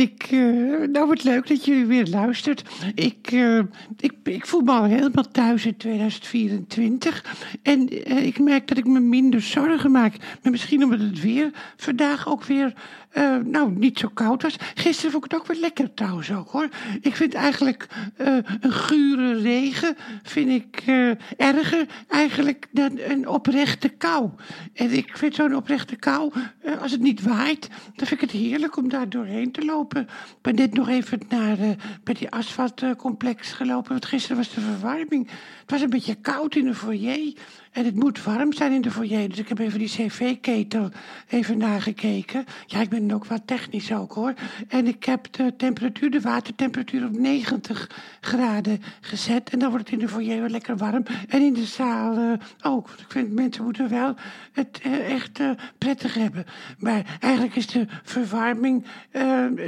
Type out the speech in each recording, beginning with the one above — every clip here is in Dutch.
Ik, uh, nou, wat leuk dat jullie weer luistert. Ik, uh, ik, ik voel me al helemaal thuis in 2024. En uh, ik merk dat ik me minder zorgen maak. Maar misschien omdat het weer vandaag ook weer uh, nou, niet zo koud was. Gisteren vond ik het ook wel lekker trouwens ook hoor. Ik vind eigenlijk uh, een gure regen vind ik uh, erger eigenlijk dan een oprechte kou. En ik vind zo'n oprechte kou, als het niet waait, dan vind ik het heerlijk om daar doorheen te lopen. Ik ben net nog even naar bij die asfaltcomplex gelopen, want gisteren was de verwarming. Het was een beetje koud in de foyer. En het moet warm zijn in de foyer. Dus ik heb even die cv-ketel even nagekeken. Ja, ik ben ook wat technisch ook hoor. En ik heb de temperatuur, de watertemperatuur op 90 graden gezet. En dan wordt het in de foyer wel lekker warm. En in de zaal uh, ook. Ik vind mensen moeten wel het uh, echt uh, prettig hebben. Maar eigenlijk is de verwarming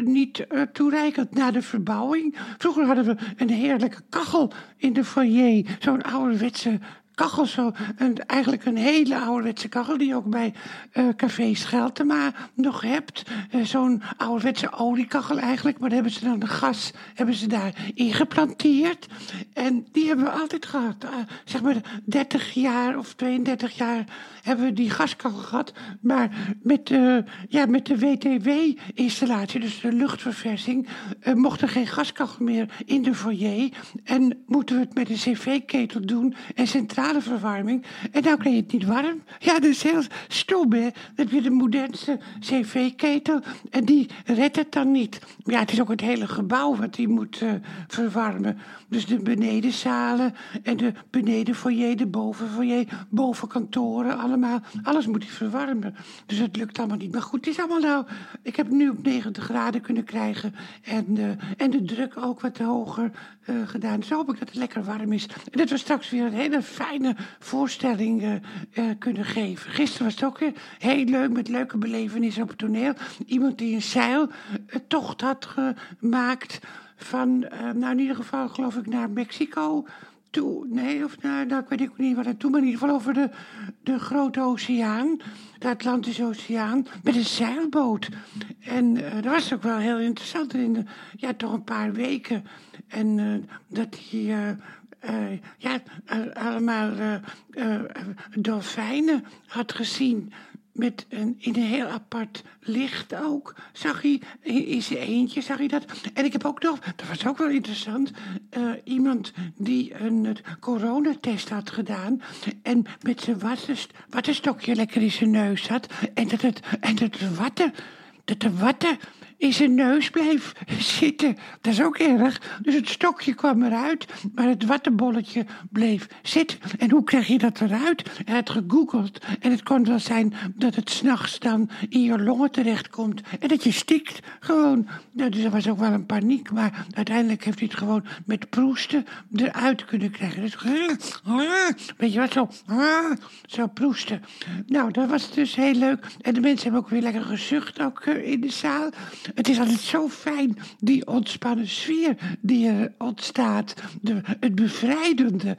niet toereikend na de verbouwing. Vroeger hadden we een heerlijke kachel in de foyer. Zo'n ouderwetse kachel zo. En eigenlijk een hele ouderwetse kachel die je ook bij uh, Café Scheltema nog hebt. Uh, Zo'n ouderwetse oliekachel eigenlijk. Maar daar hebben ze dan de gas hebben ze daar ingeplanteerd. En die hebben we altijd gehad. Uh, zeg maar 30 jaar of 32 jaar hebben we die gaskachel gehad. Maar met, ja, met de WTW-installatie, dus de luchtverversing, mocht er geen gaskachel meer in de foyer. En moeten we het met een cv-ketel doen en centraal verwarming. En nou krijg je het niet warm. Ja, dat is heel stom, hè. Dan heb je de modernste cv-ketel en die redt het dan niet. Ja, het is ook het hele gebouw wat die moet uh, verwarmen. Dus de benedenzalen en de benedenfoyer, de bovenfoyer, bovenkantoren, allemaal. Alles moet hij verwarmen. Dus het lukt allemaal niet. Maar goed, het is allemaal nou... Ik heb nu op 90 graden kunnen krijgen. En, uh, en de druk ook wat hoger uh, gedaan. Zo hoop ik dat het lekker warm is. En dat we straks weer een hele fijne voorstelling uh, kunnen geven. Gisteren was het ook weer heel leuk met leuke belevenissen op het toneel. Iemand die een zeiltocht had gemaakt van, nou in ieder geval geloof ik naar Mexico toe. Nee, of nou, nou ik weet ook niet waar toe, maar in ieder geval over de, de grote oceaan, de Atlantische Oceaan, met een zeilboot. En uh, dat was ook wel heel interessant in ja, toch een paar weken. En uh, dat hij uh, ja, allemaal dolfijnen had gezien. Met een, in een heel apart licht ook. Zag hij in zijn eentje, zag hij dat. En ik heb ook nog, dat was ook wel interessant, uh, iemand die een coronatest had gedaan. En met zijn wattenstokje lekker in zijn neus had. En dat het, en dat de watten, dat de watten in zijn neus bleef zitten. Dat is ook erg. Dus het stokje kwam eruit, maar het wattenbolletje bleef zitten. En hoe krijg je dat eruit? Hij had gegoogeld en het kon wel zijn dat het s'nachts dan in je longen terechtkomt en dat je stikt gewoon. Nou, dus er was ook wel een paniek, maar uiteindelijk heeft hij het gewoon met proesten eruit kunnen krijgen. Dus, weet je wat, zo, zo proesten. Nou, dat was dus heel leuk. En de mensen hebben ook weer lekker gezucht ook eh, in de zaal. Het is altijd zo fijn, die ontspannen sfeer die er ontstaat. De, het bevrijdende.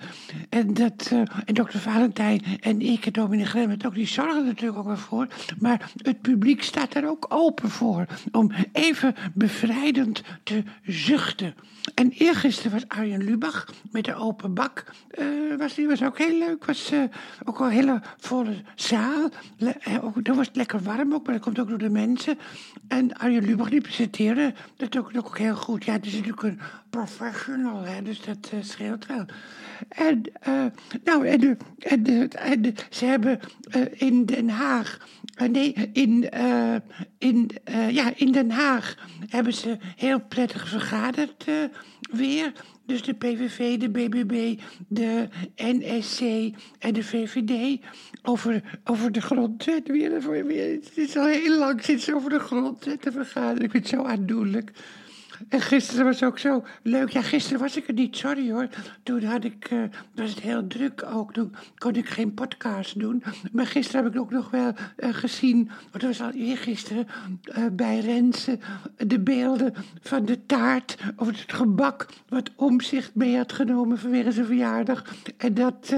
En, dat, uh, en dokter Valentijn en ik en dominee Gremmet ook, die zorgen er natuurlijk ook wel voor. Maar het publiek staat er ook open voor. Om even bevrijdend te zuchten. En eergisteren was Arjen Lubach met de open bak. Uh, was, die was ook heel leuk. Was uh, ook al een hele volle zaal. Le ook, was lekker warm ook, maar dat komt ook door de mensen. En Arjen Lubach die presenteerde dat ook, ook heel goed. Ja, het is natuurlijk een professional, hè, dus dat uh, scheelt wel. En, uh, nou, en, de, en, de, en ze hebben in Den Haag, nee, in, in, ja, in Den Haag hebben ze heel prettig vergaderd weer. Dus de PVV, de BBB, de NSC en de VVD over, over de grondwet. Het is al heel lang sinds over de grondwet te vergaderen. Ik vind het zo aandoenlijk. En gisteren was ook zo leuk. Ja, gisteren was ik er niet, sorry hoor. Toen had ik, uh, was het heel druk ook. Toen kon ik geen podcast doen. Maar gisteren heb ik ook nog wel uh, gezien, dat was al eergisteren, uh, bij Rensen, de beelden van de taart of het gebak wat Omzicht mee had genomen vanwege zijn verjaardag. En dat,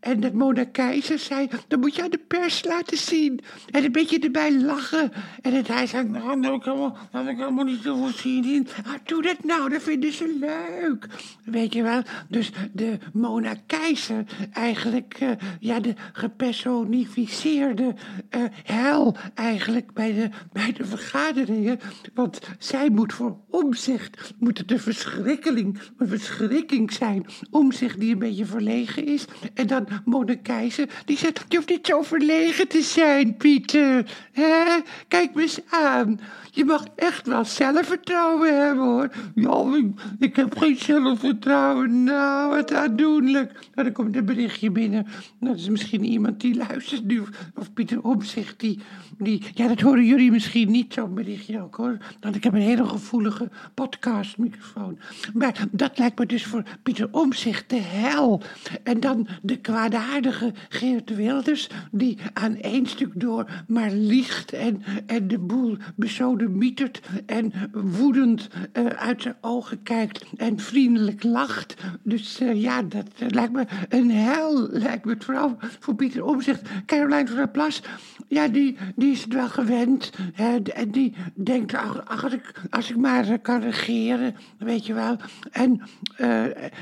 En dat Mona Keizer zei, dan moet je aan de pers laten zien. En een beetje erbij lachen. En dat hij zei, nou, daar heb ik helemaal, helemaal niet zoveel zin Ah, doe dat nou, dat vinden ze leuk. Weet je wel? Dus de Mona Keizer, eigenlijk, uh, ja, de gepersonificeerde uh, hel eigenlijk bij de, bij de vergaderingen. Want zij moet voor omzicht, moet het een verschrikking, een verschrikking zijn. Omzicht die een beetje verlegen is. En dan Mona Keizer, die zegt, je hoeft niet zo verlegen te zijn, Pieter. Hè? Kijk me eens aan. Je mag echt wel zelfvertrouwen hebben, hoor. Ja, ik, heb geen zelfvertrouwen. Nou, wat aandoenlijk. Nou, dan komt een berichtje binnen. Dat is misschien iemand die luistert nu. Of Pieter Omzicht, die, die... Ja, dat horen jullie misschien niet, zo'n berichtje ook, hoor. Want ik heb een hele gevoelige podcastmicrofoon. Maar dat lijkt me dus voor Pieter Omzicht de hel. En dan de kwaadaardige Geert Wilders... die aan één stuk door maar liegt en, en de boel besodemietert... en woedend uh, uit zijn ogen kijkt en vriendelijk lacht. Dus uh, ja, dat uh, lijkt me een hel, lijkt me het vooral voor Pieter Omzicht. Caroline van der Plas, ja, die, die is het wel gewend. En die denkt, ach, als, ik, als ik maar kan regeren, weet je wel. En,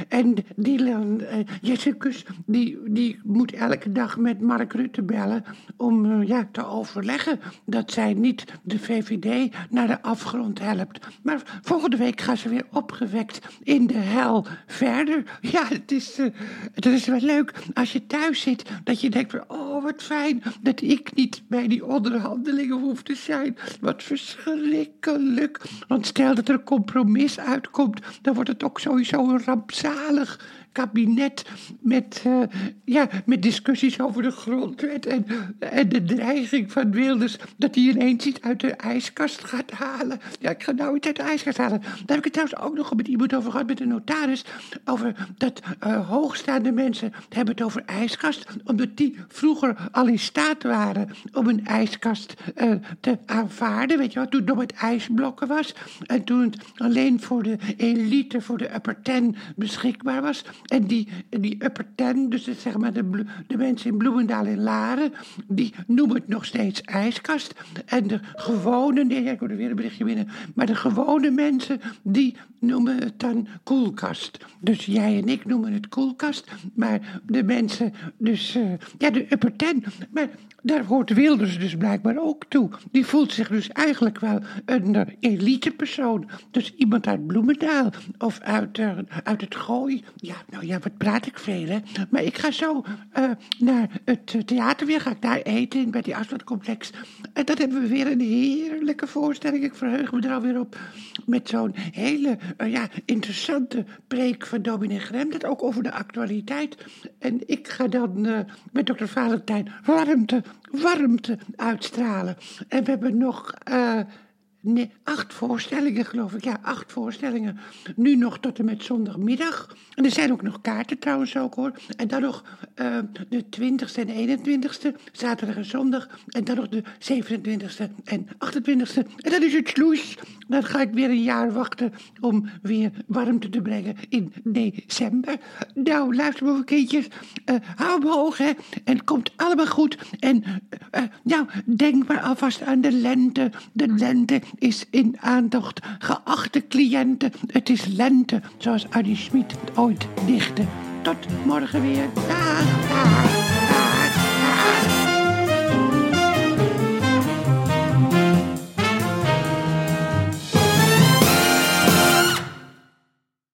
en Dylan Jessicus, die, die moet elke dag met Mark Rutte bellen... om ja, te overleggen dat zij niet de VVD naar de afgrond helpt. Maar volgende week gaan ze weer opgewekt in de hel verder. Ja, het is, uh, het is wel leuk als je thuis zit, dat je denkt, oh wat fijn dat ik niet bij die onderhandelingen hoef te zijn. Wat verschrikkelijk. Want stel dat er een compromis uitkomt, dan wordt het ook sowieso rampzalig kabinet met, uh, ja, met discussies over de grondwet en, en de dreiging van Wilders dat hij ineens iets uit de ijskast gaat halen. Ja, ik ga nou iets uit de ijskast halen. Daar heb ik het trouwens ook nog met iemand over gehad, met de notaris, over dat uh, hoogstaande mensen hebben het over ijskast, omdat die vroeger al in staat waren om een ijskast uh, te aanvaarden, weet je wel, toen het nog met ijsblokken was en toen het alleen voor de elite, voor de upper ten beschikbaar was. En die, die upper ten, dus zeg maar de, de mensen in Bloemendaal en Laren, die noemen het nog steeds ijskast. En de gewone, nee, ik hoor er weer een berichtje binnen, maar de gewone mensen, die noemen het dan koelkast. Dus jij en ik noemen het koelkast, maar de mensen, dus, uh, ja, de upper ten. Maar daar hoort Wilders dus blijkbaar ook toe. Die voelt zich dus eigenlijk wel een elitepersoon. Dus iemand uit Bloemendaal of uit, uh, uit het Gooi. Ja, nou ja, wat praat ik veel, hè. Maar ik ga zo uh, naar het theater weer, ga ik daar eten bij die afstandcomplex. En dan hebben we weer een heerlijke voorstelling. Ik verheug me er alweer op. Met zo'n hele uh, ja, interessante preek van dominee Grem. Dat ook over de actualiteit. En ik ga dan uh, met dokter Valentijn warmte, warmte uitstralen. En we hebben nog... Nee, acht voorstellingen geloof ik. Ja, acht voorstellingen. Nu nog tot en met zondagmiddag. En er zijn ook nog kaarten trouwens ook hoor. En dan nog uh, de 20ste en 21ste, zaterdag en zondag. En dan nog de 27ste en 28ste. En dan is het sloes. Dan ga ik weer een jaar wachten om weer warmte te brengen in december. Nou, luister maar kindjes. Uh, hou me hoog hè. En het komt allemaal goed. En uh, nou, denk maar alvast aan de lente. De lente is in aandacht. Geachte cliënten, het is lente, zoals Annie Schmid ooit dichtte. Tot morgen weer. Dag, dag.